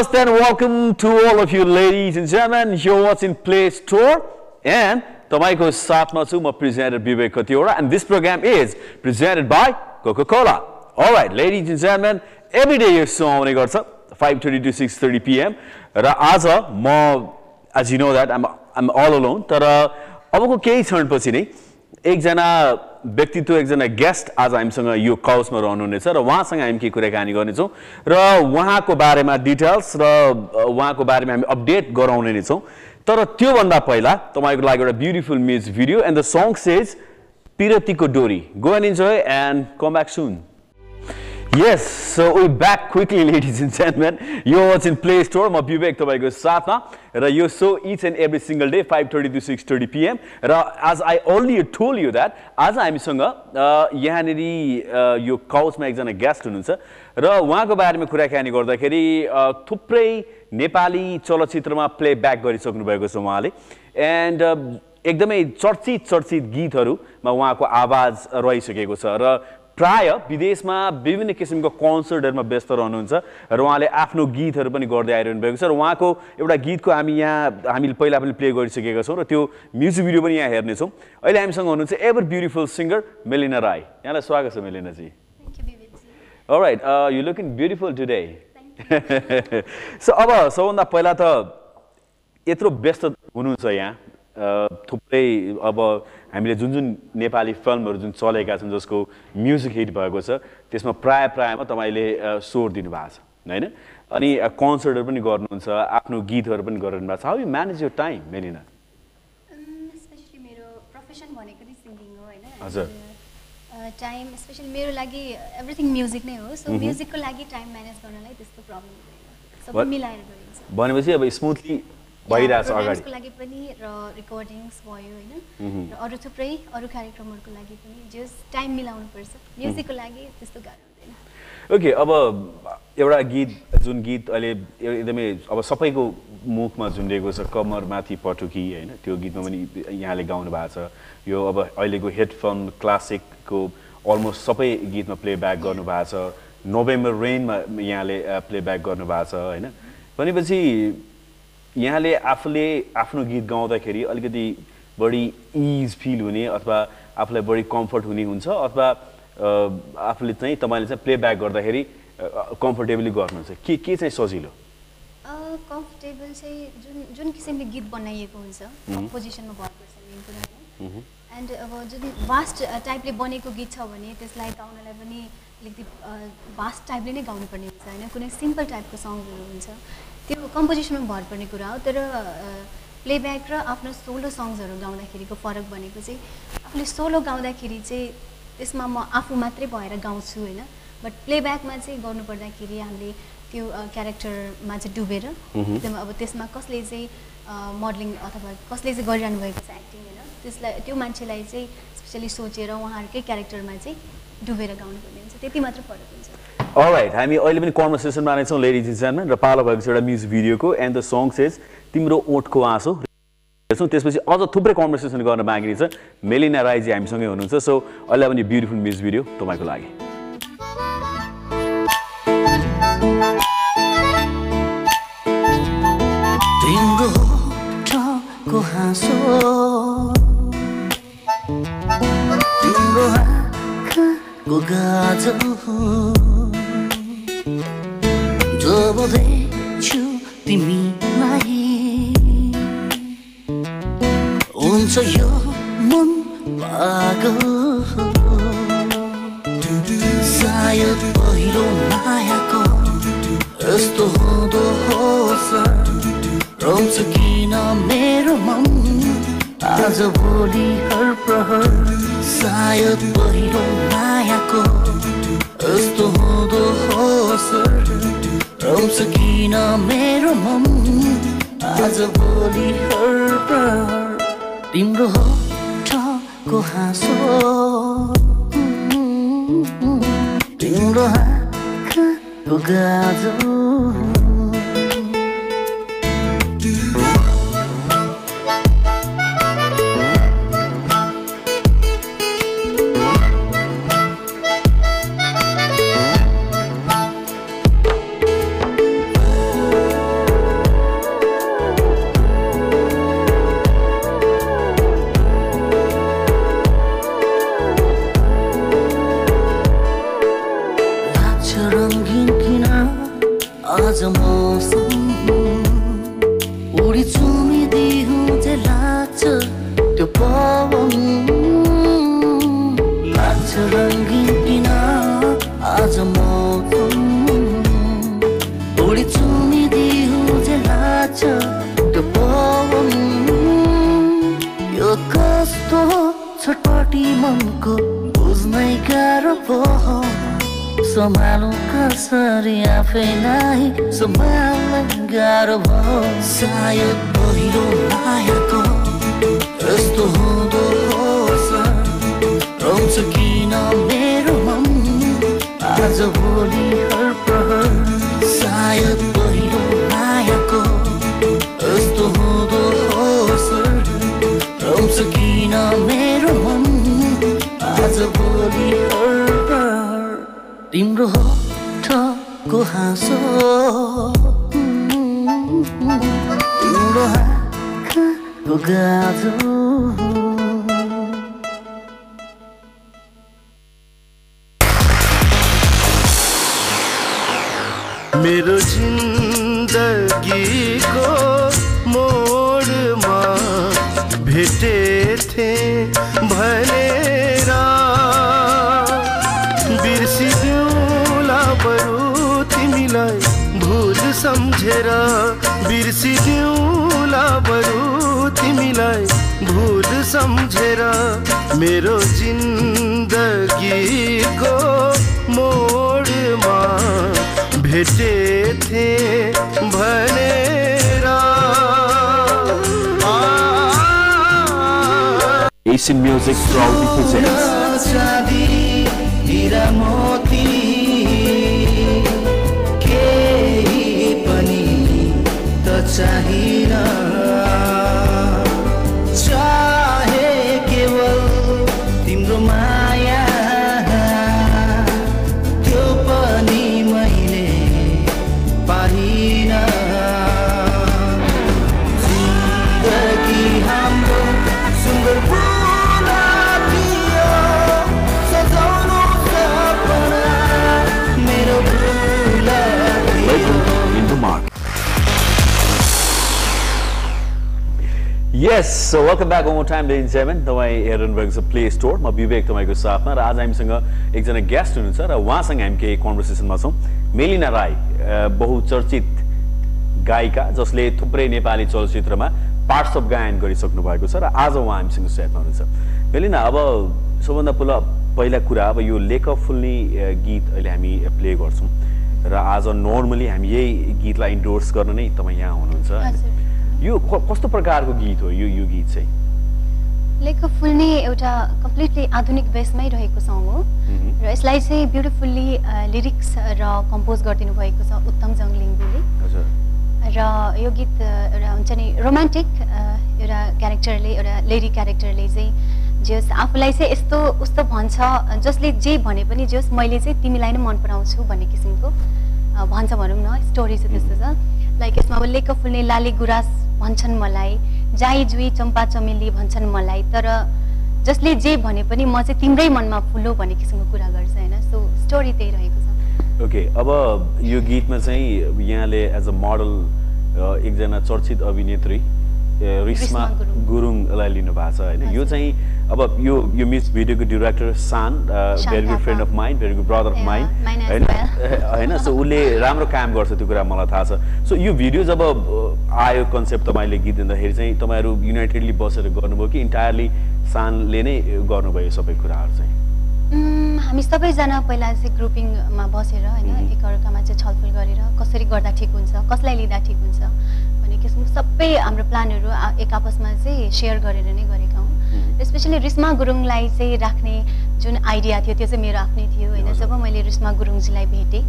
namaste and welcome to all of you ladies and gentlemen. You're watching Play Store and तपाईँको साथमा छु म presenter Vivek कतिवटा and this program is presented by Coca-Cola. All right, ladies and gentlemen, every day यो show आउने गर्छ 5:30 to 6:30 p.m. र आज म know that I'm I'm all alone तर अबको केही क्षणपछि नै एकजना व्यक्तित्व एकजना गेस्ट आज हामीसँग यो काउसमा रहनुहुनेछ र उहाँसँग हामी केही कुराकानी गर्नेछौँ र उहाँको बारेमा डिटेल्स र उहाँको बारेमा हामी अपडेट गराउने नै छौँ। तर त्योभन्दा पहिला तपाईँको लागि एउटा beautiful music video and the song says पिरतीको डोरी go and enjoy and come back soon Yes, so we back quickly, ladies and gentlemen. You're watching Play Store. म विवेक तपाईँको साथमा र यो show each and every single day five thirty to six thirty PM र आज I only told you that आज हामीसँग यहाँनिर यो काउचमा एकजना गेस्ट हुनुहुन्छ र उहाँको बारेमा कुराकानी गर्दाखेरि थुप्रै नेपाली चलचित्रमा प्ले ब्याक गरिसक्नु भएको छ उहाँले एन्ड एकदमै चर्चित चर्चित गीतहरूमा उहाँको आवाज रहिसकेको छ र प्राय विदेशमा विभिन्न किसिमको कन्सर्टहरूमा व्यस्त रहनुहुन्छ र उहाँले आफ्नो गीतहरू पनि गर्दै आइरहनु भएको छ र उहाँको एउटा गीतको हामी यहाँ हामीले पहिला पनि प्ले गरिसकेका छौँ र त्यो म्युजिक भिडियो पनि यहाँ हेर्नेछौँ। अहिले हामीसँग हुनुहुन्छ ever beautiful singer Melina Rai यहाँलाई स्वागत छ मेलिनाजी. Right you looking beautiful today so अब सबभन्दा पहिला त यत्रो व्यस्त हुनुहुन्छ यहाँ। अ, थुप्रै अब हामीले जुन जुन नेपाली फिल्महरू जुन चलेका छन् जसको म्युजिक हिट भएको छ त्यसमा प्राय प्रायमा तपाईँले स्वर दिनुभएको छ होइन? अनि कन्सर्टहरू पनि गर्नुहुन्छ आफ्नो गीतहरू पनि गरिरहनु भएको छ। हाउ यु म्यानेज यो टाइम मेलिना हजुर। टाइम स्पेसली मेरो लागि एभ्रिथिङ म्युजिक नै हो। सो म्युजिकको लागि टाइम म्यानेज गर्नलाई त्यस्तो प्रब्लम हुँदैन। सबै मिलाएर गरिन्छ। भनेपछि अब स्मुथली भइरहेछ अगाडि। लागि पनि र रेकर्डिङ्स भयो होइन? र अरू थुप्रै अरू कार्यक्रमहरूको लागि पनि जस टाइम मिलाउनुपर्छ। म्युजिकको लागि त्यस्तो गाह्रो हुँदैन। ओके अब एउटा गीत जुन गीत अहिले एकदमै अब सबैको मुखमा झुन्डेको छ कमरमाथि पटुकी होइन? त्यो गीतमा पनि यहाँले गाउनु भएको छ। यो अब अहिलेको हिट फिल्म क्लासिकको अलमोस्ट सबै गीतमा प्लेब्याक गर्नुभएको छ। नोभेम्बर रेनमा यहाँले प्लेब्याक गर्नुभएको छ होइन? भनेपछि यहाँले आफूले आफ्नो गीत गाउँदाखेरि अलिकति बढी इज फिल हुने अथवा आफूलाई बढी कम्फर्ट हुने हुन्छ अथवा आफूले चाहिँ तपाईँले चाहिँ प्लेब्याक गर्दाखेरि कम्फर्टेबली गर्नुहुन्छ। के के चाहिँ सजिलो? कम्फर्टेबल चाहिँ जुन जुन किसिमले गीत बनाइएको हुन्छ कम्पोजिसनमा भर पर्छ मेन कुरा एन्ड अब जुन भास्ट टाइपले बनेको गीत छ भने त्यसलाई गाउनलाई पनि अलिकति भास्ट टाइपले नै गाउनुपर्ने हुन्छ होइन? कुनै सिम्पल टाइपको सङ्गहरू हुन्छ त्यो कम्पोजिसनमा भर पर्ने कुरा हो तर प्लेब्याक र आफ्नो सोलो सङ्ग्सहरू गाउँदाखेरिको फरक भनेको चाहिँ आफूले सोलो गाउँदाखेरि चाहिँ त्यसमा म आफू मात्रै भएर गाउँछु होइन? बट प्लेब्याकमा चाहिँ गर्नुपर्दाखेरि हामीले त्यो क्यारेक्टरमा चाहिँ डुबेर एकदम अब त्यसमा कसले चाहिँ मोडलिङ अथवा कसले चाहिँ गरिरहनु भएको छ एक्टिङ होइन? त्यसलाई त्यो मान्छेलाई चाहिँ स्पेसली सोचेर उहाँहरूकै क्यारेक्टरमा चाहिँ डुबेर गाउनुपर्ने हुन्छ। त्यति मात्र फरक हुन्छ। अलराइट हामी अहिले पनि कन्भर्सेसनमा नै छौँ लेडिज एन्ड जेन्टलमेन र पालो भएको एउटा म्युजिक भिडियोको एन्ड द सङ सेज तिम्रो ओठको आँसो हेर्छौँ। त्यसपछि अझ थुप्रै कन्भर्सेसन गर्न बाँकी छ। मेलिना राईजी हामीसँगै हुनुहुन्छ। सो अहिले पनि ब्युटिफुल म्युजिक भिडियो तपाईँको लागि। हाँसो देख्छु तिमीलाई हुन्छ यो मन पागल सायद पहिलो मायाको यस्तो हुँदो होस् रोन्छ किन मेरो मन? आज भोलि हर प्रहर। सायद पहिलो मायाको यस्तो हुँदो होस् रोन्छ किन मेरो मन आज भोलि हर प्रहर तिम्रो होठको हाँसो। तिम्रो आँखाको गाजल आज भोलि हर सायद पहिलो मायाको यस्तो हुँदो किन मेरो मन? आज भोलि हर तिम्रो होठको हाँसो। तिम्रो गाजो। भेटेथे भनेर आ, Asian Music proudly presents चाँदी हिरा मोती केही पनि त चाहिन Welcome back one more time, ladies and gentlemen. तपाईँ हेरिरहनु भएको छ प्ले स्टोर म विवेक तपाईँको साथमा र आज हामीसँग एकजना गेस्ट हुनुहुन्छ र उहाँसँग हामी केही कन्भर्सेसनमा छौँ। मेलिना राई बहुचर्चित गायिका जसले थुप्रै नेपाली चलचित्रमा पार्ट्स अफ गायन गरिसक्नु भएको छ र आज उहाँ हामीसँग सेटमा हुनुहुन्छ। मेलिना अब सबभन्दा पहिला पहिला कुरा अब यो लेख फुल्ने गीत अहिले हामी प्ले गर्छौँ। र आज नर्मली हामी यही गीतलाई इन्डोर्स गर्न नै तपाईँ यहाँ हुनुहुन्छ। यो कस्तो प्रकारको गीत हो यो यो गीत चाहिँ? लेख फुल्ने एउटा कम्प्लिटली आधुनिक बेसमै रहेको सङ्ग हो। र यसलाई चाहिँ ब्युटिफुल्ली लिरिक्स र कम्पोज गरिदिनु भएको छ उत्तम जङ लिङ्गुले हजुर र यो गीत एउटा हुन्छ नि रोमान्टिक एउटा क्यारेक्टरले एउटा लेडी क्यारेक्टरले चाहिँ जे होस् आफूलाई चाहिँ यस्तो उस्तो भन्छ जसले जे भने पनि जे होस् मैले चाहिँ तिमीलाई नै मन पराउँछु भन्ने किसिमको भन्छ भनौँ न स्टोरी चाहिँ त्यस्तो छ। लाइक यसमा अब लेख फुल्ने लाली गुराँस भन्छन् मलाई जाई जुई चम्पा चमेली भन्छन् मलाई तर जसले जे भने पनि म चाहिँ तिम्रै मनमा फुलो भन्ने किसिमको कुरा गर्छ होइन सो स्टोरी त्यही रहेको छ ओके अब यो गीतमा चाहिँ यहाँले एज अ मोडल एकजना चर्चित अभिनेत्री रिस्मा रिस्मा गुरुङ। गुरुङलाई लिनु भएको छ होइन यो। चाहिँ अब यो यो music भिडियोको director San very good. Friend of mind very good brother of mind होइन. होइन सो उसले राम्रो काम गर्छ त्यो कुरा मलाई थाहा छ सो यो भिडियो जब आयो कन्सेप्ट तपाईँले गीत दिँदाखेरि चाहिँ तपाईँहरू युनाइटेडली बसेर गर्नुभयो कि इन्टायरली सानले नै गर्नुभयो सबै कुराहरू चाहिँ हामी सबैजना पहिला चाहिँ ग्रुपिङमा बसेर होइन. एकअर्कामा चाहिँ छलफल गरेर कसरी गर्दा ठिक हुन्छ कसलाई लिँदा ठिक हुन्छ भन्ने किसिमको सबै हाम्रो प्लानहरू एक आपसमा चाहिँ सेयर गरेर नै गरेका. स्पेसली रिस्मा गुरुङलाई चाहिँ राख्ने जुन आइडिया थियो त्यो चाहिँ मेरो आफ्नै थियो होइन। जब मैले रिस्मा गुरुङजीलाई भेटेँ।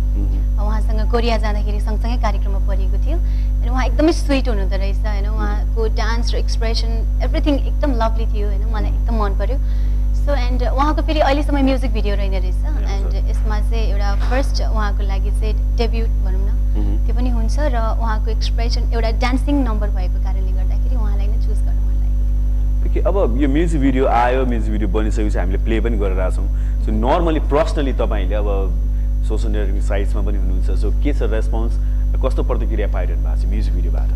उहाँसँग कोरिया जाँदाखेरि सँगसँगै कार्यक्रममा परेको थियो। अनि उहाँ एकदमै स्विट हुनुहुँदो रहेछ होइन? उहाँको डान्स र एक्सप्रेसन एभ्रिथिङ एकदम लभली थियो होइन? मलाई एकदम मन पर्यो। सो एन्ड उहाँको फेरि अहिलेसम्म म्युजिक भिडियो रहेन रहेछ। एन्ड यसमा चाहिँ एउटा फर्स्ट उहाँको लागि चाहिँ डेब्युट भनौँ न। त्यो पनि हुन्छ र उहाँको एक्सप्रेसन एउटा डान्सिङ नम्बर भएको कारणले गर्दाखेरि ओके अब यो म्युजिक भिडियो आयो म्युजिक भिडियो बनिसकेपछि हामीले प्ले पनि गरिरहेको छौँ। सो नर्मली पर्सनली तपाईँले अब सोसियल नेटवर्किङ साइट्समा पनि हुनुहुन्छ। सो के छ रेस्पोन्स कस्तो प्रतिक्रिया पाइरहनु भएको छ म्युजिक भिडियोबाट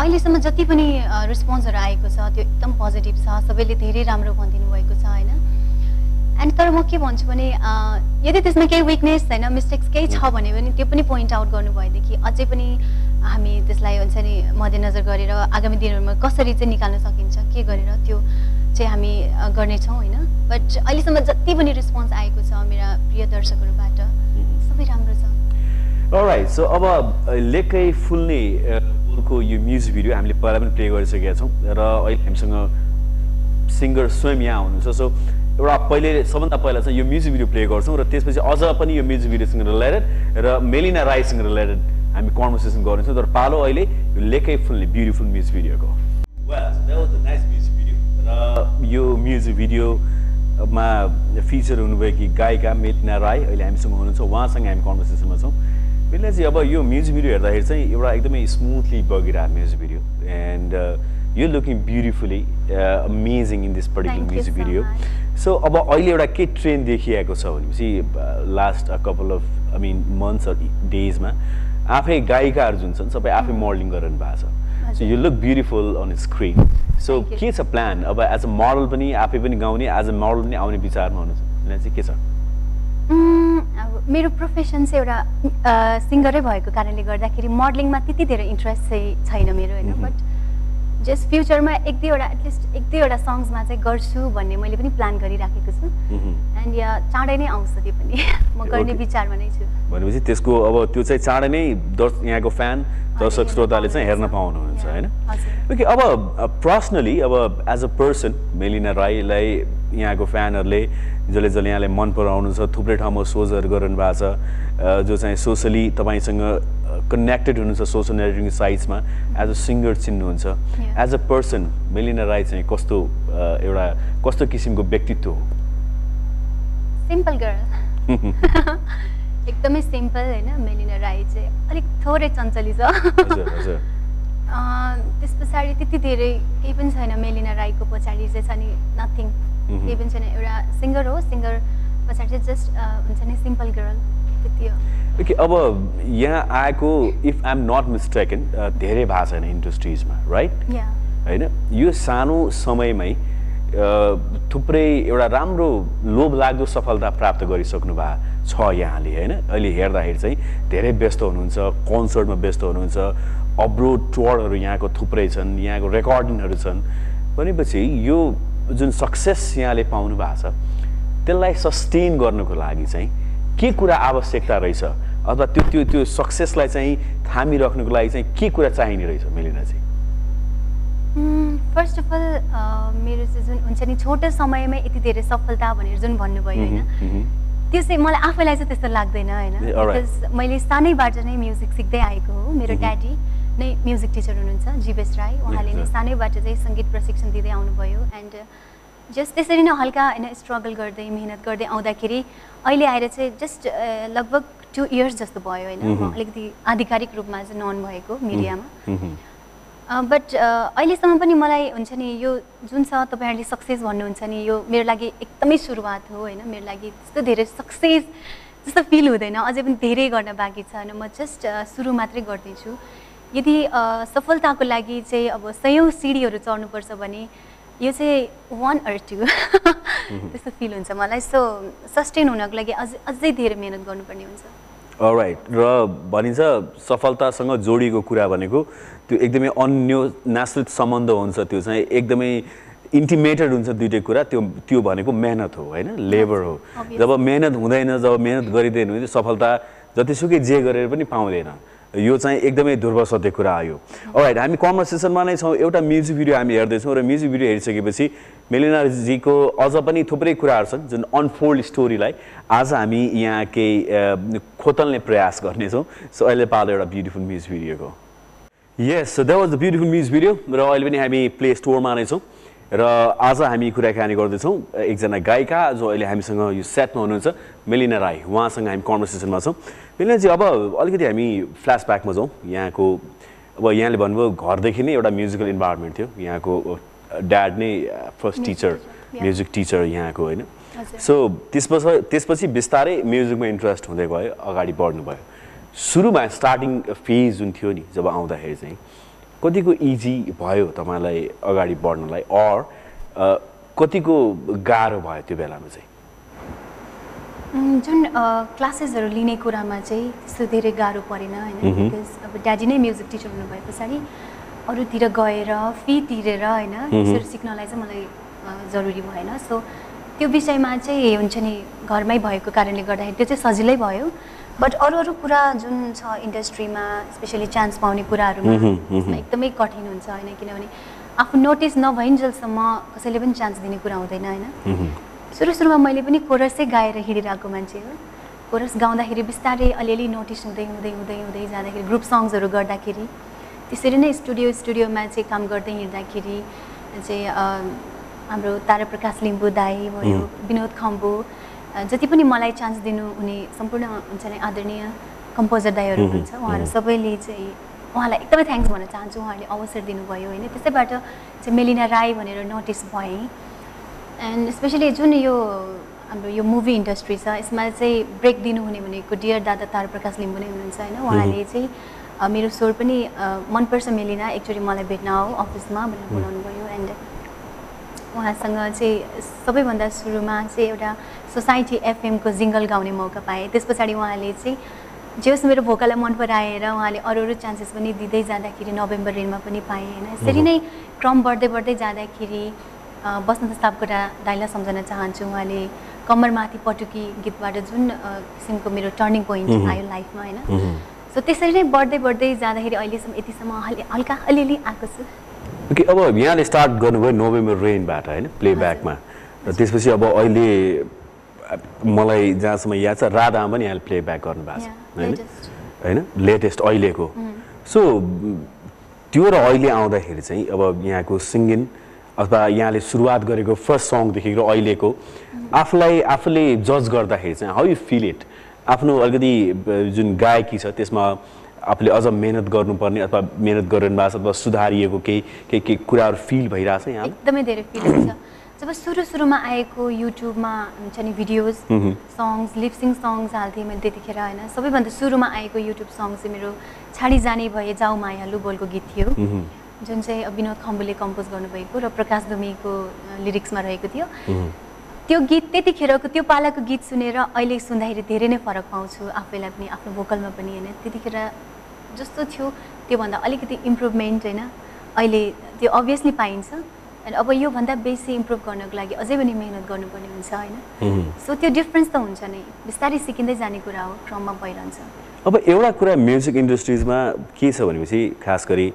अहिलेसम्म जति पनि रेस्पोन्सहरू आएको छ त्यो एकदम पोजिटिभ छ सबैले धेरै राम्रो भनिदिनु भएको छ होइन? एन्ड तर म के भन्छु भने यदि त्यसमा केही विकनेस छैन मिस्टेक्स केही छ भने पनि त्यो पनि पोइन्ट आउट गर्नुभएदेखि अझै पनि हामी त्यसलाई हुन्छ नि मध्यनजर गरेर आगामी दिनहरूमा कसरी चाहिँ निकाल्न सकिन्छ के गरेर त्यो चाहिँ हामी गर्नेछौँ होइन? बट अहिलेसम्म जति पनि रेस्पोन्स आएको छ मेरा प्रिय दर्शकहरूबाट सबै राम्रो छ। राइट सो अब लेकै फुल्ने बोलको यो म्युजिक भिडियो हामीले पहिला पनि प्ले गरिसकेका छौँ र अहिले हामीसँग सिङ्गर स्वयं यहाँ हुनुहुन्छ। सो एउटा पहिले सबभन्दा पहिला चाहिँ यो म्युजिक भिडियो प्ले गर्छौँ र त्यसपछि अझ पनि यो म्युजिक भिडियोसँग रिलेटेड र मेलिना राईसँग रिलेटेड हामी कन्भर्सेसन गर्नेछौँ तर पालो अहिले यो लेकै फुल्ने ब्युटिफुल म्युजिक भिडियोको र यो म्युजिक भिडियोमा फिचर हुनुभएकी गायिका मेलिना राई अहिले हामीसँग हुनुहुन्छ। उहाँसँग हामी कन्भर्सेसनमा छौँ। मेलिना चाहिँ अब यो म्युजिक भिडियो हेर्दाखेरि चाहिँ एउटा एकदमै स्मुथली बगिरहेको music video and you looking beautifully amazing in this particular music video. So अब अहिले एउटा के ट्रेन्ड देखिएको छ भनेपछि last a couple of I mean months डेजमा आफै गायिकाहरू जुन छन् सबै आफै मोडलिङ गरिरहनु भएको छ। So. You look beautiful on screen so. के छ प्लान अब एज अ मोडल पनि आफै पनि गाउने एज अ मोडल पनि आउने विचारमा हुनुहुन्छ। यसलाई चाहिँ के छ? उम्, अब मेरो प्रोफेसन चाहिँ एउटा सिङ्गरै भएको कारणले गर्दाखेरि मोडलिङमा त्यति धेरै इन्ट्रेस्ट चाहिँ छैन मेरो होइन। बट जस्ट फ्युचरमा एक दुईवटा एटलिस्ट एक दुईवटा सङ्ग्समा चाहिँ गर्छु भन्ने मैले पनि प्लान गरिराखेको छु। एन्ड या चाँडै नै आउँछ त्यो पनि म गर्ने. विचारमा नै छु भनेपछि त्यसको अब त्यो चाहिँ चाँडै नै दर्श यहाँको फ्यान दर्शक श्रोताले चाहिँ हेर्न पाउनुहुनेछ। होइन। ओके अब पर्सनली अब एज अ पर्सन मेलिना राईलाई यहाँको फ्यानहरूले जसले जसले यहाँलाई मन पराउनु छ थुप्रै ठाउँमा सोजहरू गरिरहनु भएको छ जो चाहिँ सोसली तपाईँसँग कनेक्टेड हुनुहुन्छ सोसल नेटवर्किङ साइट्समा एज अ सिङ्गर चिन्नुहुन्छ. As a person Melina Rai चाहिँ कस्तो एउटा कस्तो किसिमको व्यक्तित्व हो? सिम्पल गर्ल एकदमै सिम्पल होइन? मेलिना राई चाहिँ अलिक थोरै चञ्चली छ। त्यस पछाडि त्यति धेरै केही पनि छैन। मेलिना राईको पछाडि चाहिँ छ नि नथिङ। केही पनि छैन। एउटा सिङ्गर हो। सिङ्गर पछाडि चाहिँ जस्ट हुन्छ नि सिम्पल गर्ल ओके अब यहाँ आएको इफ आइएम नट मिस्टेकन धेरै भएको छैन इन्डस्ट्रिजमा राइट होइन? यो सानो समयमै थुप्रै एउटा राम्रो लोभ लाग्दो सफलता प्राप्त गरिसक्नु भएको छ यहाँले होइन? अहिले हेर्दाखेरि चाहिँ धेरै व्यस्त हुनुहुन्छ कन्सर्टमा व्यस्त हुनुहुन्छ अब्रोड टुरहरू यहाँको थुप्रै छन् यहाँको रेकर्डिङहरू छन्। भनेपछि यो जुन सक्सेस यहाँले पाउनु भएको छ त्यसलाई सस्टेन गर्नुको लागि चाहिँ के कुरा आवश्यकता रहेछ अथवा त्यो त्यो त्यो सक्सेसलाई चाहिँ थामिराख्नुको लागि चाहिँ के कुरा चाहिने रहेछ मेलिना चाहिँ फर्स्ट अफ अल मेरो चाहिँ जुन हुन्छ नि छोटो समयमै यति धेरै सफलता भनेर जुन भन्नुभयो होइन। त्यो चाहिँ मलाई आफैलाई चाहिँ त्यस्तो लाग्दैन होइन. Because मैले सानैबाट नै म्युजिक सिक्दै आएको हो मेरो। ड्याडी नै म्युजिक टिचर हुनुहुन्छ जीवेश राई उहाँले नै. सानैबाट चाहिँ सङ्गीत प्रशिक्षण दिँदै आउनुभयो एन्ड जस्ट त्यसरी नै हल्का होइन स्ट्रगल गर्दै मिहिनेत गर्दै आउँदाखेरि अहिले आएर चाहिँ जस्ट लगभग टु इयर्स जस्तो भयो होइन। अलिकति आधिकारिक रूपमा चाहिँ नन भएको मिडियामा। बट अहिलेसम्म पनि मलाई हुन्छ नि यो जुन छ तपाईँहरूले सक्सेस भन्नुहुन्छ नि यो मेरो लागि एकदमै सुरुवात हो होइन। मेरो लागि त्यस्तो धेरै सक्सेस जस्तो फिल हुँदैन। अझै पनि धेरै गर्न बाँकी छ होइन। म जस्ट सुरु मात्रै गर्दैछु। यदि सफलताको लागि चाहिँ अब सयौँ सिँढीहरू चढ्नुपर्छ भने यो चाहिँ वान अर टू त्यस्तो फिल हुन्छ मलाई. सो सस्टेन हुनको लागि अझै अझै धेरै मिहिनेत गर्नुपर्ने हुन्छ। राइट र भनिन्छ सफलतासँग जोडिएको कुरा भनेको त्यो एकदमै अन्य नाश्रित सम्बन्ध हुन्छ त्यो चाहिँ। एकदमै इन्टिमेटेड हुन्छ दुइटै कुरा। त्यो त्यो भनेको मेहनत हो होइन? लेबर हो. जब मेहनत हुँदैन जब मेहनत गरिँदैन भने सफलता जतिसुकै जे गरेर पनि पाउँदैन। यो चाहिँ एकदमै ध्रुव सत्य कुरा आयो। राइट हामी कन्भर्सेसनमा नै छौँ। एउटा म्युजिक भिडियो हामी हेर्दैछौँ र म्युजिक भिडियो हेरिसकेपछि मेलिनाजीको अझ पनि थुप्रै कुराहरू छन् जुन अनफोल्ड स्टोरीलाई आज हामी यहाँ केही खोतल्ने प्रयास गर्नेछौँ। सो अहिले पालो एउटा beautiful music भिडियोको yes that was the beautiful music video र अहिले पनि हामी प्ले स्टोरमा नै छौँ र आज हामी कुराकानी गर्दैछौँ। एकजना गायिका जो अहिले हामीसँग यो सेटमा हुनुहुन्छ मेलिना राई। उहाँसँग हामी कन्भर्सेसनमा छौँ। मेलिनाजी अब अलिकति हामी फ्ल्यासब्याकमा जाउँ यहाँको अब यहाँले भन्नुभयो घरदेखि नै एउटा म्युजिकल इन्भाइरोमेन्ट थियो। यहाँको ड्याड नै फर्स्ट टिचर. म्युजिक टिचर यहाँको होइन। सो त्यसपछि त्यसपछि बिस्तारै म्युजिकमा इन्ट्रेस्ट हुँदै गयो अगाडि बढ्नु भयो सुरुमा स्टार्टिङ फेज जुन थियो नि जब आउँदाखेरि चाहिँ कतिको इजी भयो तपाईँलाई अगाडि बढ्नलाई अर कतिको गाह्रो भयो त्यो बेलामा चाहिँ? जुन क्लासेसहरू लिने कुरामा चाहिँ त्यस्तो धेरै गाह्रो परेन होइन? बिकज अब ड्याडी नै म्युजिक टिचर हुनुभए पछाडि अरूतिर गएर फी तिरेर होइन? त्यसरी सिक्नलाई चाहिँ मलाई जरुरी भएन। सो त्यो विषयमा चाहिँ हुन्छ नि घरमै भएको कारणले गर्दाखेरि त्यो चाहिँ सजिलै भयो। बट अरू अरू कुरा जुन छ इन्डस्ट्रीमा स्पेसली चान्स पाउने कुराहरूमा त्यसमा एकदमै कठिन हुन्छ होइन? किनभने आफू नोटिस नभइन्जेलसम्म कसैले पनि चान्स दिने कुरा हुँदैन होइन? सुरु सुरुमा मैले पनि कोरसै गाएर हिँडिरहेको मान्छे हो। कोरस गाउँदाखेरि बिस्तारै अलिअलि नोटिस हुँदै हुँदै हुँदै हुँदै जाँदाखेरि ग्रुप सङ्ग्सहरू गर्दाखेरि त्यसरी नै स्टुडियो स्टुडियोमा चाहिँ काम गर्दै हिँड्दाखेरि चाहिँ हाम्रो ताराप्रकाश लिम्बू दाई भयो विनोद खम्बु जति पनि मलाई चान्स दिनु हुने सम्पूर्ण हुन्छ नि आदरणीय कम्पोजर दाईहरू हुनुहुन्छ उहाँहरू सबैले चाहिँ उहाँलाई एकदमै थ्याङ्क्स भन्न चाहन्छु। उहाँहरूले अवसर दिनुभयो। होइन त्यसैबाट चाहिँ मेलिना राई भनेर नोटिस भएँ। एन्ड स्पेसली जुन यो हाम्रो यो मुभी इन्डस्ट्री छ यसमा चाहिँ ब्रेक दिनुहुने भनेको डियर दादा तारप्रकाश लिम्बू नै हुनुहुन्छ होइन उहाँले चाहिँ मेरो स्वर पनि मनपर्छ मेलिना एकचोटि मलाई भेट्न आऊ अफिसमा भनेर बोलाउनु भयो एन्ड उहाँसँग चाहिँ सबैभन्दा सुरुमा चाहिँ एउटा सोसाइटी एफएमको जिङ्गल गाउने मौका पाएँ त्यस पछाडि उहाँले चाहिँ जे होस् मेरो भोकालाई मन पराएर उहाँले अरू अरू चान्सेस पनि दिँदै जाँदाखेरि नोभेम्बर रेनमा पनि पाएँ होइन यसरी नै क्रम बढ्दै बढ्दै जाँदाखेरि बसन्त सापकोटा दाइलाई सम्झन चाहन्छु। उहाँले कम्मरमाथि पटुकी गीतबाट जुन किसिमको मेरो टर्निङ पोइन्ट आयो लाइफमा होइन? सो त्यसरी नै बढ्दै बढ्दै जाँदाखेरि अहिलेसम्म यतिसम्म हल्का अलिअलि आएको छु। ओके अब यहाँले स्टार्ट गर्नुभयो नोभेम्बर रेनबाट होइन? प्लेब्याकमा। र त्यसपछि अब अहिले मलाई जहाँसम्म याद छ राधामा पनि यहाँले प्लेब्याक गर्नुभएको छ होइन. होइन? लेटेस्ट अहिलेको। सो त्यो र अहिले आउँदाखेरि चाहिँ अब यहाँको सिङ्गिङ अथवा यहाँले सुरुवात गरेको फर्स्ट सङदेखिको अहिलेको आफूलाई आफूले जज गर्दाखेरि चाहिँ हाउ यु फिल इट आफ्नो अलिकति जुन गायकी छ त्यसमा आफूले अझ मेहनत गर्नुपर्ने अथवा मेहनत गरिरहनु भएको छ अथवा सुधारिएको केही केही केही कुराहरू फिल भइरहेछ यहाँ? एकदमै धेरै फिल हुन्छ। जब सुरु सुरुमा आएको युट्युबमा हुन्छ नि भिडियोज सङ्ग्स लिपसिङ सङ्ग्स हाल्थेँ मैले त्यतिखेर होइन? सबैभन्दा सुरुमा आएको युट्युब सङ्ग चाहिँ मेरो छाडी जाने भए जाऊ मायालु बोलको गीत थियो। जुन चाहिँ विनोद खम्बुले कम्पोज गर्नुभएको र प्रकाश दुमीको लिरिक्समा रहेको थियो। त्यो गीत त्यतिखेरको त्यो पालाको गीत सुनेर अहिले सुन्दाखेरि धेरै नै फरक पाउँछु आफैलाई पनि आफ्नो भोकलमा पनि होइन? त्यतिखेर जस्तो थियो त्योभन्दा अलिकति इम्प्रुभमेन्ट होइन? अहिले त्यो अभियसली पाइन्छ। अनि अब योभन्दा बेसी इम्प्रुभ गर्नको लागि अझै पनि मिहिनेत गर्नुपर्ने हुन्छ होइन? सो त्यो डिफ्रेन्स त हुन्छ नै। बिस्तारै सिकिँदै जाने कुरा हो क्रममा भइरहन्छ। अब एउटा कुरा म्युजिक इन्डस्ट्रिजमा के छ भनेपछि खास गरी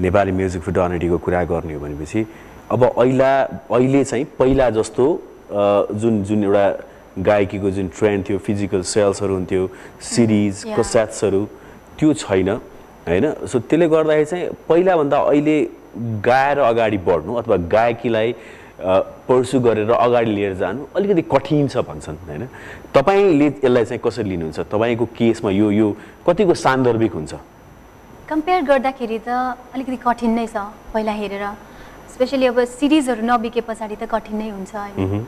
नेपाली म्युजिक फिटर्निटीको कुरा गर्ने हो भनेपछि अब अहिले अहिले चाहिँ पहिला जस्तो जुन जुन एउटा गायकीको जुन ट्रेन्ड थियो फिजिकल सेल्सहरू हुन्थ्यो सिरिज Yeah. कसेट्सहरू त्यो छैन होइन? सो त्यसले गर्दाखेरि चाहिँ पहिलाभन्दा अहिले गाएर अगाडि बढ्नु अथवा गायकीलाई पर्सु गरेर अगाडि लिएर जानु अलिकति कठिन छ भन्छन् होइन? तपाईँले यसलाई चाहिँ कसरी लिनुहुन्छ? तपाईँको केसमा यो यो कतिको सान्दर्भिक हुन्छ? कम्पेयर गर्दाखेरि त अलिकति कठिन नै छ पहिला हेरेर। स्पेसली अब सिरिजहरू नबिके पछाडि त कठिन नै हुन्छ होइन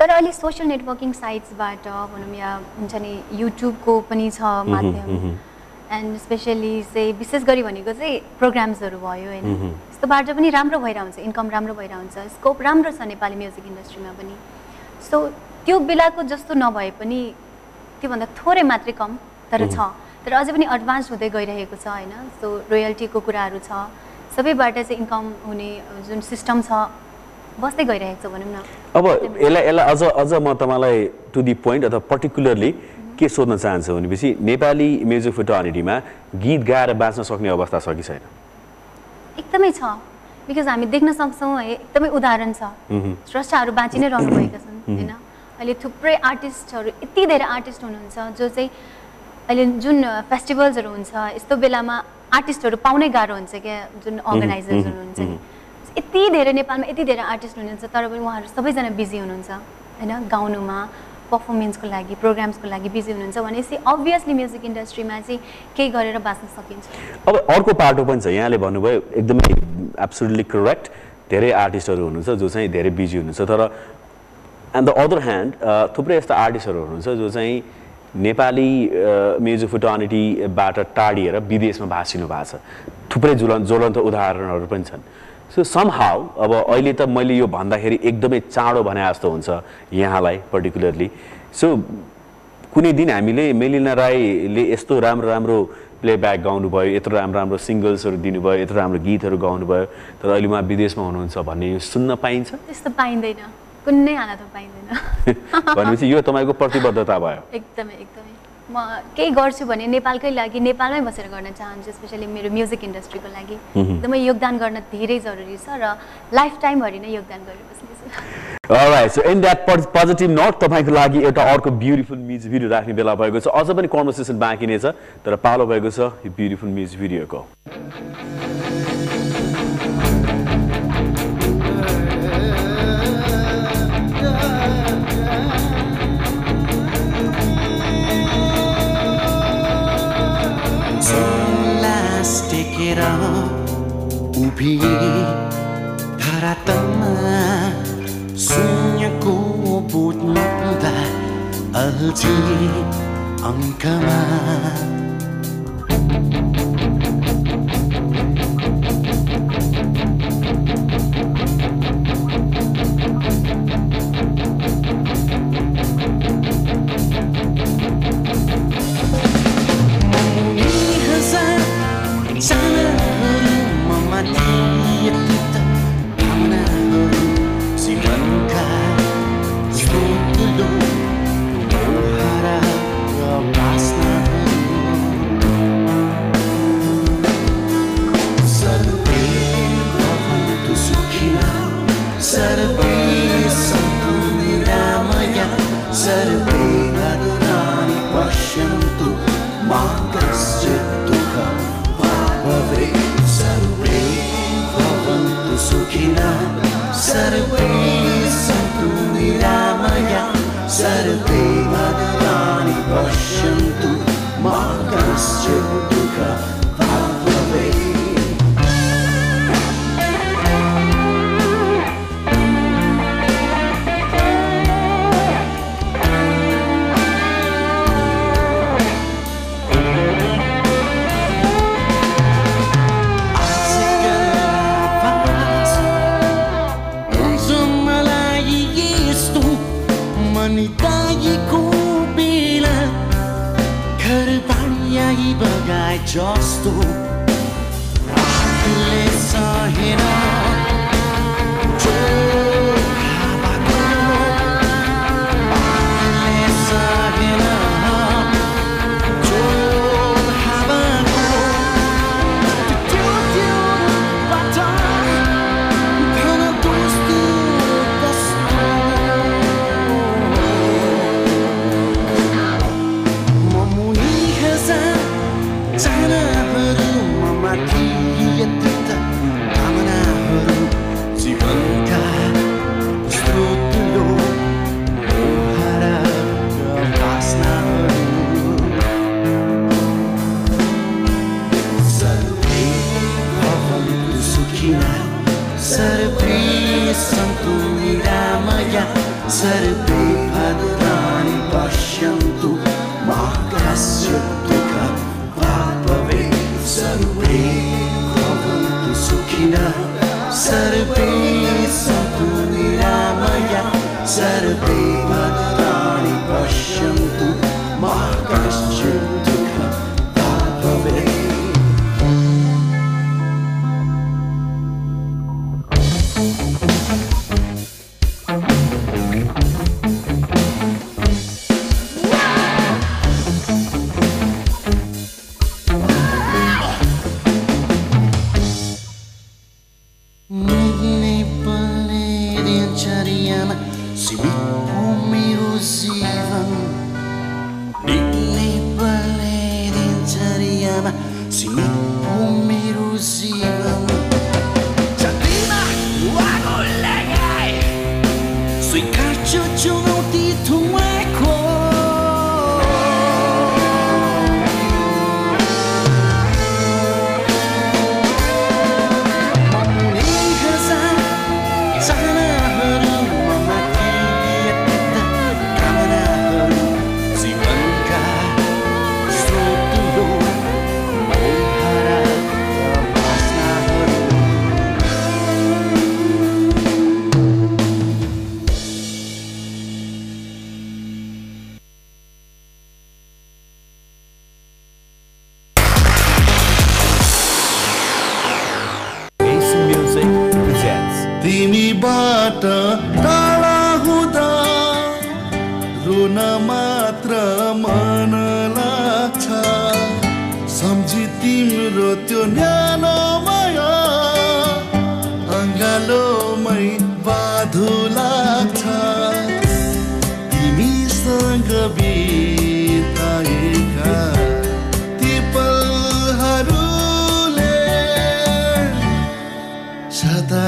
तर अहिले सोसियल नेटवर्किङ साइट्सबाट भनौँ या हुन्छ नि युट्युबको पनि छ माध्यम। एन्ड स्पेसली चाहिँ विशेष गरी भनेको चाहिँ प्रोग्राम्सहरू भयो होइन। यस्तोबाट पनि राम्रो भइरहन्छ इन्कम राम्रो भइरहन्छ स्कोप राम्रो छ नेपाली म्युजिक इन्डस्ट्रीमा पनि। सो त्यो बेलाको जस्तो नभए पनि त्योभन्दा थोरै मात्रै कम तर छ। तर अझै पनि एडभान्स हुँदै गइरहेको छ होइन? सो रोयल्टीको कुराहरू छ। सबैबाट चाहिँ इन्कम हुने जुन सिस्टम छ बस्दै गइरहेको छ भनौँ न। अब यसलाई यसलाई अझ अझ म तपाईँलाई टु दि पोइन्ट अथवा पर्टिकुलरली के सोध्न चाहन्छु भनेपछि नेपाली म्युजिक फिटर्निटीमा गीत गाएर बाँच्न सक्ने अवस्था छ कि छैन? एकदमै छ। बिकज हामी देख्न सक्छौँ है एकदमै उदाहरण छ। स्रष्टाहरू बाँचि नै रहनुभएका छन् होइन? अहिले थुप्रै आर्टिस्टहरू यति धेरै आर्टिस्ट हुनुहुन्छ जो चाहिँ अहिले जुन फेस्टिभल्सहरू हुन्छ यस्तो बेलामा आर्टिस्टहरू पाउनै गाह्रो हुन्छ क्या जुन अर्गनाइजर्सहरू हुन्छ नि यति धेरै नेपालमा यति धेरै आर्टिस्ट हुनुहुन्छ तर पनि उहाँहरू सबैजना बिजी हुनुहुन्छ होइन? गाउनुमा पर्फर्मेन्सको लागि प्रोग्राम्सको लागि बिजी हुनुहुन्छ भनेपछि अभियसली म्युजिक इन्डस्ट्रीमा चाहिँ केही गरेर बाँच्न सकिन्छ। अब अर्को पाटो पनि छ यहाँले भन्नुभयो एकदमै एब्सोल्युटली करेक्ट धेरै आर्टिस्टहरू हुनुहुन्छ जो चाहिँ धेरै बिजी हुनुहुन्छ तर एन्ड द अदर ह्यान्ड थुप्रै यस्ता आर्टिस्टहरू हुनुहुन्छ जो चाहिँ नेपाली म्युजिक फुटर्निटीबाट टाढिएर विदेशमा भाँसिनु भएको छ। थुप्रै ज्वलन ज्वलन्त उदाहरणहरू पनि छन्। सो समहाउ अब अहिले त मैले यो भन्दाखेरि एकदमै चाँडो भने जस्तो हुन्छ यहाँलाई पर्टिकुलरली सो कुनै दिन हामीले मेलिना राईले यस्तो राम्रो राम्रो प्लेब्याक गाउनुभयो यत्रो राम्रो राम्रो सिङ्गल्सहरू दिनुभयो यत्रो राम्रो गीतहरू गाउनुभयो तर अहिले उहाँ विदेशमा हुनुहुन्छ भन्ने सुन्न पाइन्छ? त्यस्तो पाइँदैन। कुनै हालतमा पाइँदैन। भनेपछि यो तपाईँको प्रतिबद्धता भयो। एकदमै एकदमै। म केही गर्छु भने नेपालकै लागि नेपालमै बसेर गर्न चाहन्छु स्पेसली मेरो म्युजिक इन्डस्ट्रीको लागि। एकदमै योगदान गर्न धेरै जरुरी छ र लाइफ टाइमभरि नै योगदान गरेर बस्नेछु। Alright, so in that pos- positive note, तपाईँको लागि एउटा अर्को ब्युटिफुल म्युजिक भिडियो राख्ने बेला भएको छ। अझ पनि कन्भर्सेसन बाँकी नै छ तर पालो भएको छ यो beautiful music भिडियोको ら우비 달았던 순약고 붙는다 알지 엉까만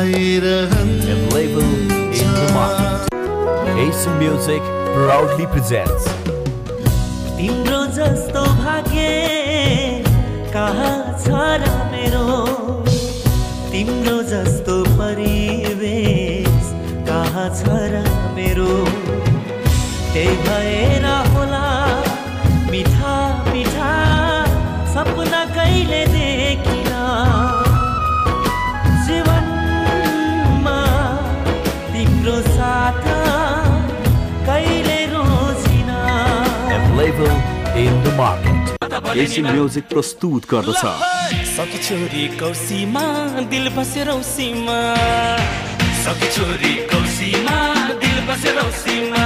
Label in the market. Music proudly presents. तिम्रो जस्तो भाग्य कहाँ छ र मेरो तिम्रो जस्तो परिवेश कहाँ छ र मेरो त्यही भएर in the market. Asian Music प्रस्तुत गर्दछ सकी छोरी कौसीमा दिल बसेर औसीमा सकी छोरी कौसीमा दिल बसेर औसीमा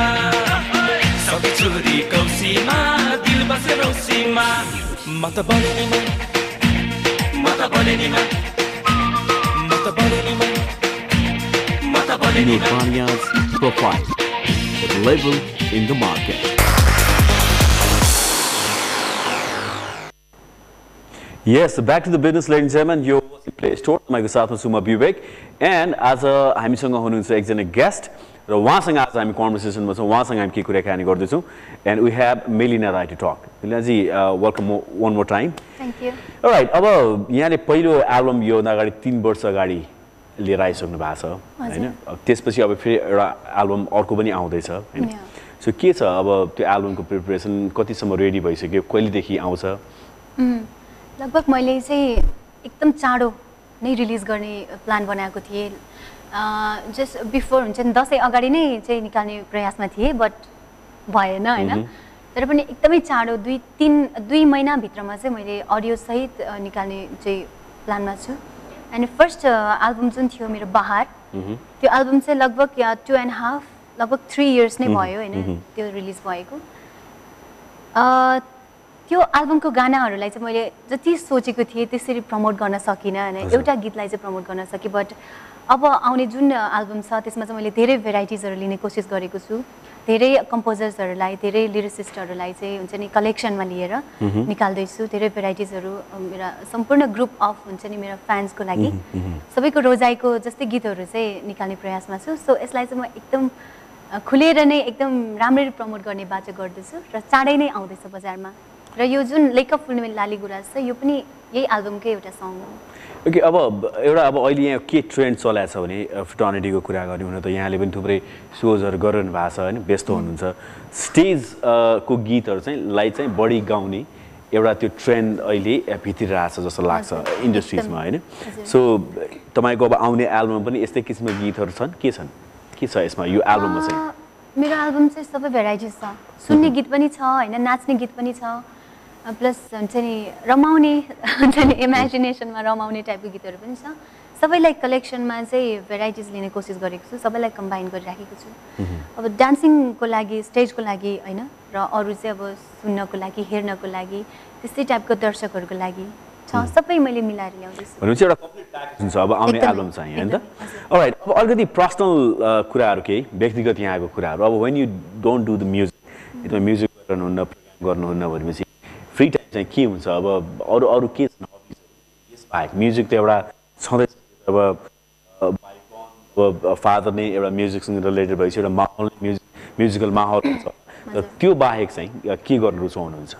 सकी छोरी कौसीमा दिल बसेर औसीमा म त बलेनीमा म त बलेनीमा म त बलेनीमा म त Vinod बलेनीमा Bania's profile. Label in the market. Yes, back to the business, ladies and gentlemen. Yo play store तपाईँको साथमा छु म विवेक एन्ड आज हामीसँग हुनुहुन्छ एकजना गेस्ट र उहाँसँग आज हामी कन्भर्सेसनमा छौँ उहाँसँग हामी के कुराकानी गर्दैछौँ. And we have Melina Rai to talk मेलिनाजी welcome one more time you right अब यहाँले पहिलो एल्बम योभन्दा अगाडि तिन वर्ष अगाडि लिएर आइसक्नु भएको छ होइन? त्यसपछि अब फेरि एउटा एल्बम अर्को पनि आउँदैछ होइन? Yeah. सो के छ अब त्यो एल्बमको प्रिपरेसन कतिसम्म रेडी भइसक्यो कहिलेदेखि आउँछ? लगभग मैले चाहिँ एकदम चाँडो नै रिलिज गर्ने प्लान बनाएको थिएँ। जस्ट बिफोर हुन्छ नि दसैँ अगाडि नै चाहिँ निकाल्ने प्रयासमा थिएँ बट भएन होइन? तर पनि एकदमै चाँडो दुई तिन दुई महिनाभित्रमा चाहिँ मैले अडियोसहित निकाल्ने चाहिँ प्लानमा छु। एन्ड फर्स्ट एल्बम जुन थियो मेरो बहार त्यो एल्बम चाहिँ लगभग टु एन्ड हाफ लगभग थ्री इयर्स नै भयो होइन? त्यो रिलिज भएको। त्यो एल्बमको गानाहरूलाई चाहिँ मैले जति सोचेको थिएँ त्यसरी प्रमोट गर्न सकिनँ होइन एउटा गीतलाई चाहिँ प्रमोट गर्न सकेँ बट अब आउने जुन एल्बम छ त्यसमा चाहिँ मैले धेरै भेराइटिजहरू लिने कोसिस गरेको छु। धेरै कम्पोजर्सहरूलाई धेरै लिरिसिस्टहरूलाई चाहिँ हुन्छ नि कलेक्सनमा लिएर निकाल्दैछु। धेरै भेराइटिजहरू मेरा सम्पूर्ण ग्रुप अफ हुन्छ नि मेरो फ्यान्सको लागि। सबैको रोजाइको जस्तै गीतहरू चाहिँ निकाल्ने प्रयासमा छु। सो यसलाई चाहिँ म एकदम खुलेर नै एकदम राम्ररी प्रमोट गर्ने बाटो गर्दैछु र चाँडै नै आउँदैछ बजारमा। र यो जुन लेक अफ फुलमेल लाली गुराज छ यो पनि यही एल्बमकै एउटा सङ हो। ओके अब एउटा अब अहिले यहाँ के ट्रेन्ड चलाएको छ भने फिटर्निटीको कुरा गर्ने हुन त यहाँले पनि थुप्रै सोजहरू गरिरहनु भएको छ होइन? व्यस्त हुनुहुन्छ। स्टेज अ, को गीतहरू चाहिँ लाई चाहिँ बढी गाउने एउटा त्यो ट्रेन्ड अहिले भित्रिरहेको छ जस्तो लाग्छ इन्डस्ट्रिजमा होइन। सो तपाईँको अब आउने एल्बममा पनि यस्तै किसिमको गीतहरू छन्? के छन्? के छ यसमा यो एल्बममा चाहिँ? मेरो एल्बम चाहिँ सबै भेराइटिज छ। सुन्ने गीत पनि छ होइन? नाच्ने गीत पनि छ। प्लस हुन्छ नि रमाउने हुन्छ नि इमेजिनेसनमा रमाउने टाइपको गीतहरू पनि छ। सबैलाई कलेक्सनमा चाहिँ भेराइटिज लिने कोसिस गरेको छु सबैलाई कम्बाइन गरिराखेको छु। अब डान्सिङको लागि स्टेजको लागि होइन र अरू चाहिँ अब सुन्नको लागि हेर्नको लागि त्यस्तै टाइपको दर्शकहरूको लागि छ। सबै मैले मिलाएर ल्याउँदैछु। भनेपछि एउटा कम्प्लिट प्याकेज हुन्छ अब आउने एकदमै, एल्बम चाहिँ होइन त? एकदमै, हजुर। राइट अब अलिकति पर्सनल कुराहरू केही व्यक्तिगत यहाँको कुराहरू। अब when you don't do the music music गर्नुहुन्न गर्नुहुन्न भनेपछि चाहिँ के हुन्छ अब अरू अरू के छन् हबिजहरू यस बाहेक म्युजिक त एउटा छँदैछ। अब अब फादर नै एउटा म्युजिकसँग रिलेटेड भएपछि एउटा माहौल म्युजिक म्युजिकल माहौल हुन्छ। र त्यो बाहेक चाहिँ के गर्न रुचाउनुहुन्छ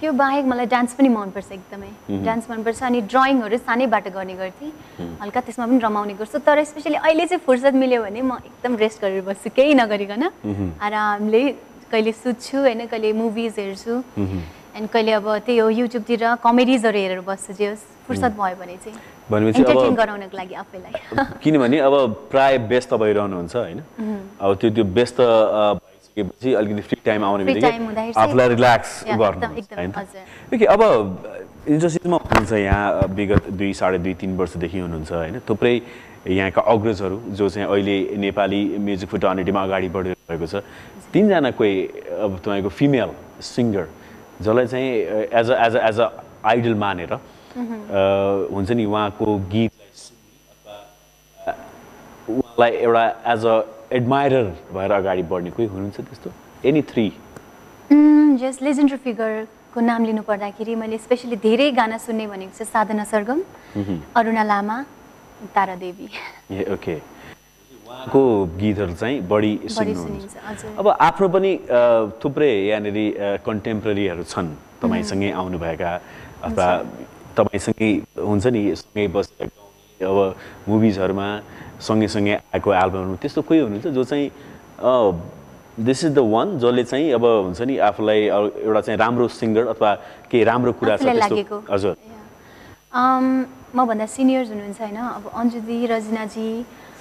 त्यो बाहेक मलाई डान्स पनि मनपर्छ एकदमै। डान्स मनपर्छ अनि ड्रइङहरू सानैबाट गर्ने गर्थेँ। हल्का त्यसमा पनि रमाउने गर्छु। तर स्पेसली अहिले चाहिँ फुर्सद मिल्यो भने म एकदम रेस्ट गरेर बस्छु। केही नगरिकन आरामले कहिले सुत्छु होइन कहिले मुभिज हेर्छु। एन्ड कहिले अब त्यही हो युट्युबतिर कमेडिजहरू हेरेर बस्छु जे होस् फुर्सद भयो भने चाहिँ। भनेपछि अब- गराउनको लागि आफैलाई। किनभने अब प्राय व्यस्त भइरहनुहुन्छ होइन। अब त्यो त्यो व्यस्त भइसकेपछि अलिकति फ्री टाइम आउने बित्तिकै आफूलाई रिल्याक्स होइन। ओके अब इन्डस्ट्रीमा हुनुहुन्छ यहाँ विगत दुई साढे दुई तिन वर्षदेखि हुनुहुन्छ होइन। थुप्रै यहाँका अग्रजहरू जो चाहिँ अहिले नेपाली म्युजिक फुटर्निटीमा अगाडि बढिरहेको छ। तिनजना कोही अब तपाईँको फिमेल सिङ्गर। जसलाई चाहिँ as a as a as a idol मानेर हुन्छ नि उहाँको अ, उहाँलाई एउटा एज अ एडमायरर भएर अगाडि बढ्ने कोही हुनुहुन्छ त्यस्तो? एनी थ्री जस लेजेन्डरी फिगरको नाम लिनु पर्दाखेरि मैले स्पेसली धेरै गाना सुन्ने भनेको चाहिँ साधना सरगम अरुणा लामा तारा देवी ए ओके उहाँको गीतहरू चाहिँ बढी सुन्नुहुन्छ। अब आफ्नो पनि थुप्रै यहाँनिर कन्टेम्पोरेरीहरू छन् तपाईँसँगै आउनुभएका अथवा तपाईँसँगै हुन्छ नि सँगै बसेर अब मुभिजहरूमा सँगैसँगै आएको एल्बमहरू त्यस्तो कोही हुनुहुन्छ जो चाहिँ दिस इज द वान जसले चाहिँ अब हुन्छ नि आफूलाई एउटा चाहिँ राम्रो सिङ्गर अथवा केही राम्रो कुरा छ हजुर। मभन्दा सिनियर्स हुनुहुन्छ होइन अब अन्जुदी रजनाजी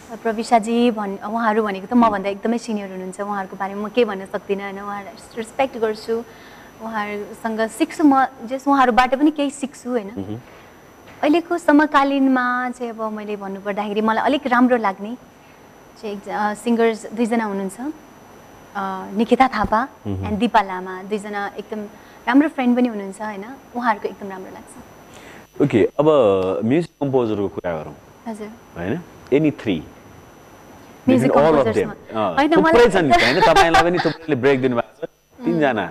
प्रविशाजी भन् उहाँहरू भनेको त मभन्दा एकदमै सिनियर हुनुहुन्छ उहाँहरूको बारेमा म केही भन्न सक्दिनँ होइन? उहाँहरूलाई रेस्पेक्ट गर्छु उहाँहरूसँग सिक्छु म जस उहाँहरूबाट पनि केही सिक्छु होइन? अहिलेको समकालीनमा चाहिँ अब मैले भन्नुपर्दाखेरि मलाई अलिक राम्रो लाग्ने चाहिँ एक सिङ्गर्स दुईजना हुनुहुन्छ निकिता थापा एन्ड दिपा लामा दुईजना एकदम राम्रो फ्रेन्ड पनि हुनुहुन्छ होइन? उहाँहरूको एकदम राम्रो लाग्छ। ओके अब म्युजिक कम्पोजरको कुरा गरौँ। हजुर। होइन? Any three. Music all of composers them. मा। अँ, होइन, थुप्रै छन् होइन तपाईँलाई पनि थुप्रैले ब्रेक दिनुभएको छ तिनजना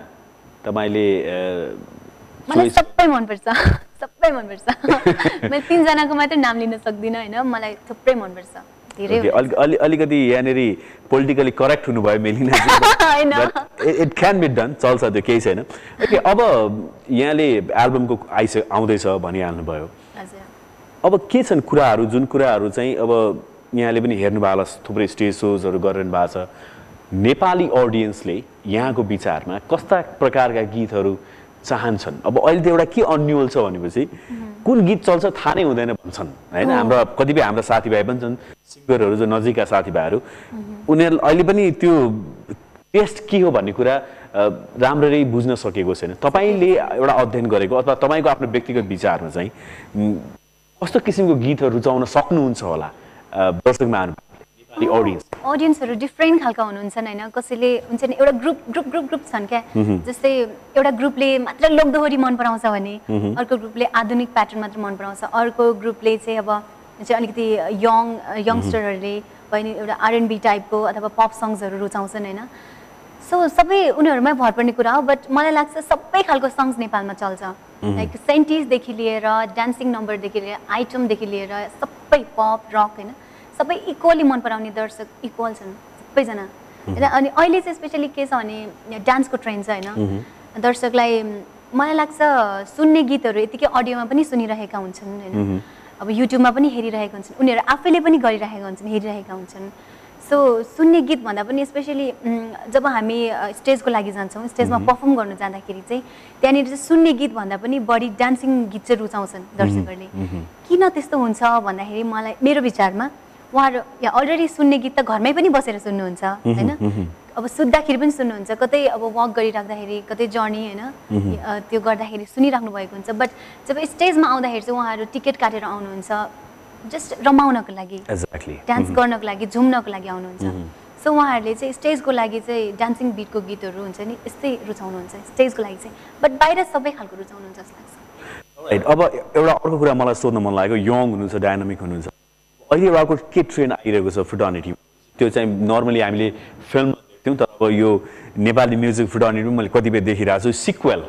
तपाईँले मलाई सबै मनपर्छ सबै मनपर्छ मैले तिनजनाको मात्रै नाम लिन सक्दिनँ होइन मलाई थुप्रै मनपर्छ। अलि अलिकति यहाँनिर पोलिटिकली करेक्ट हुनुभयो Melina. It can be done चल्छ त्यो केही छैन ओके अब यहाँले एल्बमको आइस आउँदैछ भनिहाल्नुभयो अब के छन् कुराहरू जुन कुराहरू चाहिँ अब यहाँले पनि हेर्नु भएको होला थुप्रै स्टेज सोजहरू गरिरहनु भएको छ। नेपाली अडियन्सले यहाँको विचारमा कस्ता प्रकारका गीतहरू चाहन्छन्? अब अहिले त एउटा के अन्युअल छ भनेपछि कुन गीत चल्छ थाहा नै हुँदैन भन्छन् होइन? हाम्रा कतिपय हाम्रा साथीभाइ पनि छन् सिङ्गरहरू जो नजिकका साथीभाइहरू। उनीहरू अहिले पनि त्यो टेस्ट के हो भन्ने कुरा राम्ररी बुझ्न सकेको छैन। तपाईँले एउटा अध्ययन गरेको अथवा तपाईँको आफ्नो व्यक्तिगत विचारमा चाहिँ कस्तो किसिमको गीतहरू रुचाउन सक्नुहुन्छ होला? दर्शक महानुभावले नेपाली अडियन्स अडियन्सहरू डिफ्रेन्ट खालका हुनुहुन्छ होइन? कसैले हुन्छ नि एउटा ग्रुप ग्रुप ग्रुप ग्रुप छन् क्या? जस्तै एउटा ग्रुपले मात्र लोकदोहोरी मन पराउँछ भने अर्को ग्रुपले आधुनिक प्याटर्न मात्र मन पराउँछ। अर्को ग्रुपले चाहिँ अब चाहिँ अलिकति यङ यङ्स्टरहरूले भयो नि एउटा आरएनबी टाइपको अथवा पप सङ्ग्सहरू रुचाउँछन् होइन? सो सबै उनीहरूमै भर पर्ने कुरा हो बट मलाई लाग्छ सबै खालको सङ्ग्स नेपालमा चल्छ। लाइक सेन्टिजदेखि लिएर डान्सिङ नम्बरदेखि लिएर आइटमदेखि लिएर सबै पप रक होइन? सबै इक्वली मन पराउने दर्शक इक्वल छन् सबैजना। होइन अनि अहिले चाहिँ स्पेसली के छ भने डान्सको ट्रेन्ड छ होइन? दर्शकलाई मलाई लाग्छ सुन्ने गीतहरू यतिकै अडियोमा पनि सुनिरहेका हुन्छन् होइन? अब युट्युबमा पनि हेरिरहेका हुन्छन्। उनीहरू आफैले पनि गरिरहेका हुन्छन् हेरिरहेका हुन्छन्। सो सुन्ने गीत भन्दा पनि स्पेसली जब हामी स्टेजको लागि जान्छौँ स्टेजमा पर्फर्म गर्नु जाँदाखेरि चाहिँ त्यहाँनिर चाहिँ सुन्ने गीत भन्दा पनि बढी डान्सिङ गीत चाहिँ रुचाउँछन् दर्शकहरूले। किन त्यस्तो हुन्छ भन्दाखेरि मलाई मेरो विचारमा उहाँहरू यहाँ अलरेडी सुन्ने गीत त घरमै पनि बसेर सुन्नुहुन्छ होइन? अब सुत्दाखेरि पनि सुन्नुहुन्छ कतै अब वक गरिराख्दाखेरि कतै जर्नी होइन? त्यो गर्दाखेरि सुनिराख्नु भएको हुन्छ बट जब स्टेजमा आउँदाखेरि चाहिँ उहाँहरू टिकट काटेर आउनुहुन्छ जस्ट रमाउनको लागि डान्स गर्नको लागि झुम्नको लागि आउनुहुन्छ। सो उहाँहरूले चाहिँ स्टेजको लागि चाहिँ डान्सिङ बिटको गीतहरू हुन्छ नि यस्तै रुचाउनुहुन्छ स्टेजको लागि चाहिँ। बट बाहिर सबै खालको रुचाउनुहुन्छ जस्तो लाग्छ। राइट अब एउटा अर्को कुरा मलाई सोध्न मन लागेको यङ हुनुहुन्छ डाइनामिक हुनुहुन्छ। अहिले एउटा अर्को के ट्रेन्ड आइरहेको छ फ्रिटर्निटी त्यो चाहिँ नर्मली हामीले फिल्म देख्थ्यौँ तर अब यो नेपाली म्युजिक फ्रिटर्निटी मैले कतिपय देखिरहेको छु सिक्वेल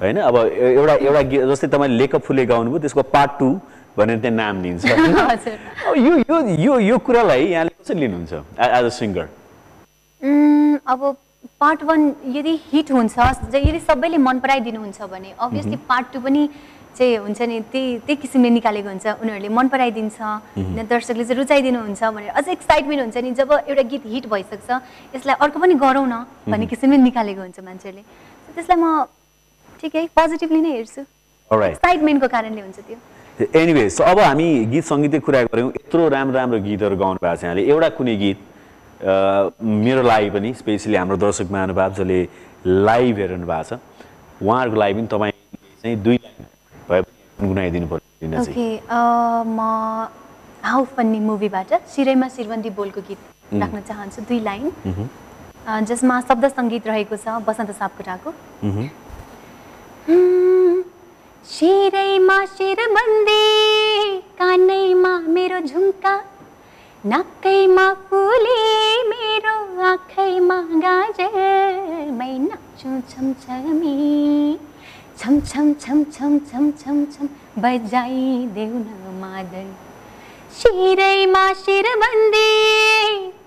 होइन? अब एउटा एउटा गीत जस्तै तपाईँले लेखक फुले गाउनुभयो त्यसको पार्ट टू भनेर त्यहाँ नाम दिन्छ हजुर। अब यो यो यो यो कुरालाई यहाँले कसरी लिनुहुन्छ एज अ सिङ्गर अब पार्ट वान यदि हिट हुन्छ यदि सबैले मन पराइदिनुहुन्छ भने अभियसली पार्ट टू पनि चाहिँ हुन्छ नि त्यही त्यही किसिमले निकालेको हुन्छ उनीहरूले मन पराइदिन्छ दर्शकले चाहिँ रुचाइदिनुहुन्छ भनेर अझ एक्साइटमेन्ट हुन्छ नि जब एउटा गीत हिट भइसक्छ यसलाई अर्को पनि गरौँ न भन्ने किसिमले निकालेको हुन्छ मान्छेहरूले। त्यसलाई म ठिकै पोजिटिभली नै हेर्छु. एक्साइटमेन्टको कारणले हुन्छ त्यो। एनिवे सो अब हामी गीत सङ्गीतकै कुरा गऱ्यौँ। यत्रो राम्रो राम्रो गीतहरू गाउनु भएको छ यहाँले। एउटा कुनै गीत मेरो लागि पनि स्पेसली हाम्रो दर्शक महानुभाव जसले लाइभ हेर्नु भएको छ। उहाँहरूको लागि पनि तपाईँ चाहिँ दुई लाइन भए पनि गुनगुनाइदिनु पर्यो। म हाउ फन्नी मुभीबाट सिरैमा शिरबन्दी बोलको गीत राख्न चाहन्छु दुई लाइन। जसमा शब्द सङ्गीत रहेको छ बसन्त सापकोटाको। शिरैमा शिरबन्दी कानैमा मेरो झुम्का नाकैमा फुली मेरो आँखैमा गाजर मै नाच्छु छमछमी। छम छम छम छम छम छम छम बजाइदेऊ न मादल। शिरैमा शिरबन्दी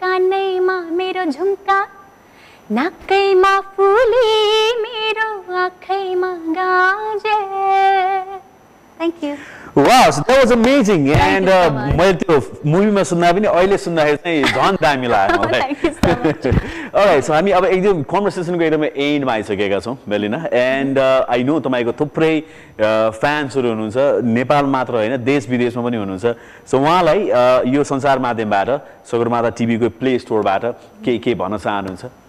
कानैमा मेरो झुम्का नाकैमा फुली मेरो आँखैमा गाजर thank you Wow, so that was amazing. And you so uh, much. मैले त्यो मुभीमा सुन्दा पनि अहिले सुन्दाखेरि चाहिँ झन् दामी लाग्यो मलाई। So हामी अब एकदम कन्भर्सेसनको एकदमै एन्डमा आइसकेका छौँ बेलिना एन्ड आई नो तपाईँको थुप्रै फ्यान्सहरू हुनुहुन्छ। नेपाल मात्र होइन देश विदेशमा पनि हुनुहुन्छ। सो उहाँलाई uh, यो सञ्चार माध्यमबाट सगरमाथा टिभीको प्ले स्टोरबाट के के भन्न चाहनुहुन्छ?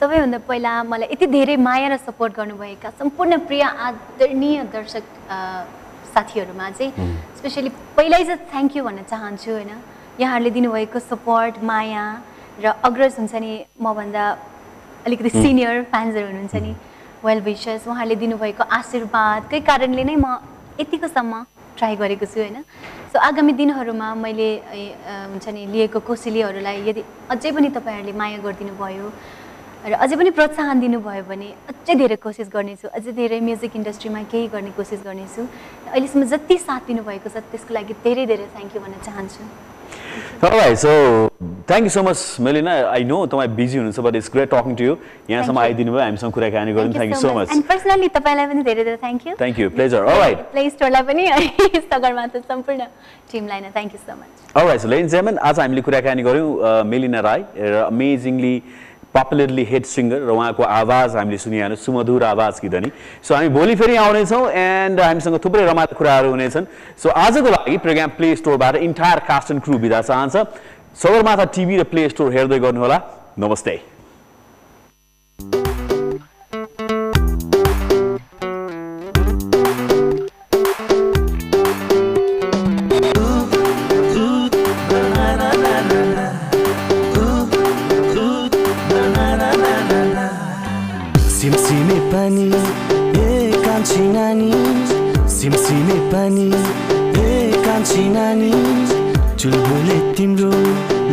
सबैभन्दा पहिला मलाई यति धेरै माया र सपोर्ट गर्नुभएका सम्पूर्ण प्रिय आदरणीय दर्शक साथीहरूमा चाहिँ स्पेसली पहिल्यै चाहिँ थ्याङ्क यू भन्न चाहन्छु होइन? यहाँहरूले दिनुभएको सपोर्ट माया र अग्रज हुन्छ नि मभन्दा अलिकति सिनियर फ्यान्सहरू हुनुहुन्छ नि वेल विसेस उहाँहरूले दिनुभएको आशीर्वादकै कारणले नै म यतिकोसम्म ट्राई गरेको छु होइन? सो आगामी दिनहरूमा मैले हुन्छ नि लिएको कोसिलीहरूलाई यदि अझै पनि तपाईँहरूले माया गरिदिनु भयो र अझै पनि प्रोत्साहन दिनुभयो भने अझै धेरै कोसिस गर्नेछु अझै धेरै म्युजिक इन्डस्ट्रीमा केही गर्ने कोसिस गर्नेछु। अहिलेसम्म जति साथ दिनुभएको छ त्यसको लागि धेरै धेरै थ्याङ्क यू भन्न चाहन्छु। Alright, so thank you so much, Melina. I know तपाईँ बिजी हुनुहुन्छ but it's great talking to you यहाँसम्म. आइदिनु भयो हामीसँग कुराकानी गर्नु thank you so much and personally तपाईँलाई पनि धेरै धेरै thank you thank you pleasure alright play स्टोरलाई पनि है सगरमाथा सम्पूर्ण टिमलाई नै thank you so much so ladies and gentlemen, आज हामीले कुराकानी गऱ्यौँ मेलिना राई र अमेजिङली पपुलरली हिट सिङ्गर र उहाँको आवाज हामीले सुनिहाल्यौँ सुमधुर आवाज कि धनी। सो हामी भोलि फेरि आउनेछौँ एन्ड हामीसँग थुप्रै रमाइलो कुराहरू हुनेछन्। सो आजको लागि प्रोग्राम प्ले स्टोरबाट इन्टायर कास्ट एन्ड क्रु बिदा चाहन्छ। सगरमाथा टिभी र प्ले स्टोर हेर्दै गर्नुहोला। नमस्ते। पानी ए कान्छी नानी चुलबुले तिम्रो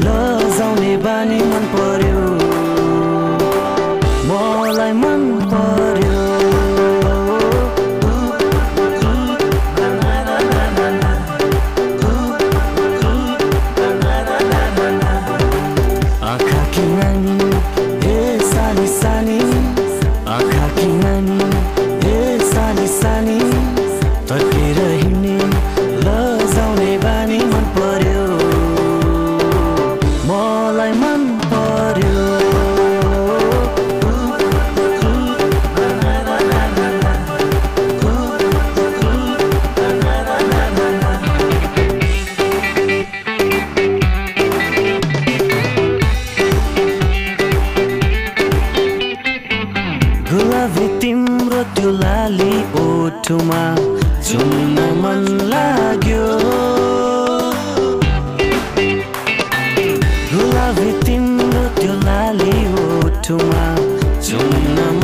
लजाउने बानी मन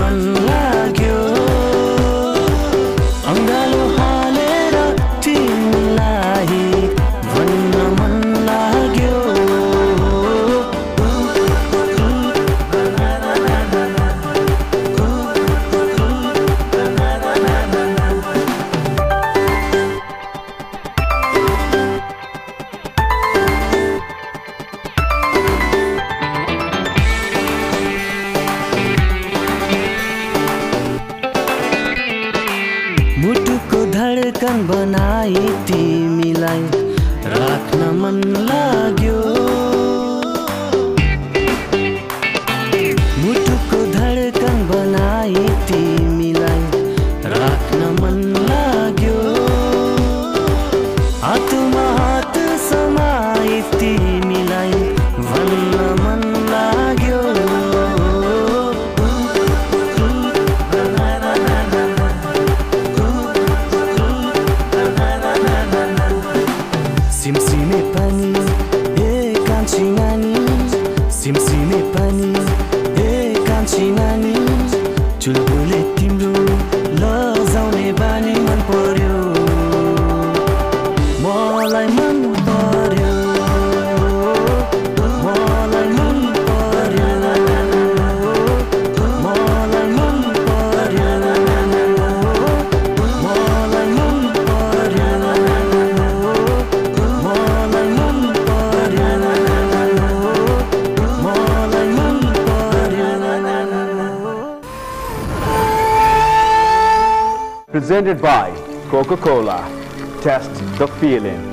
one presented by Coca-Cola. Test the feeling.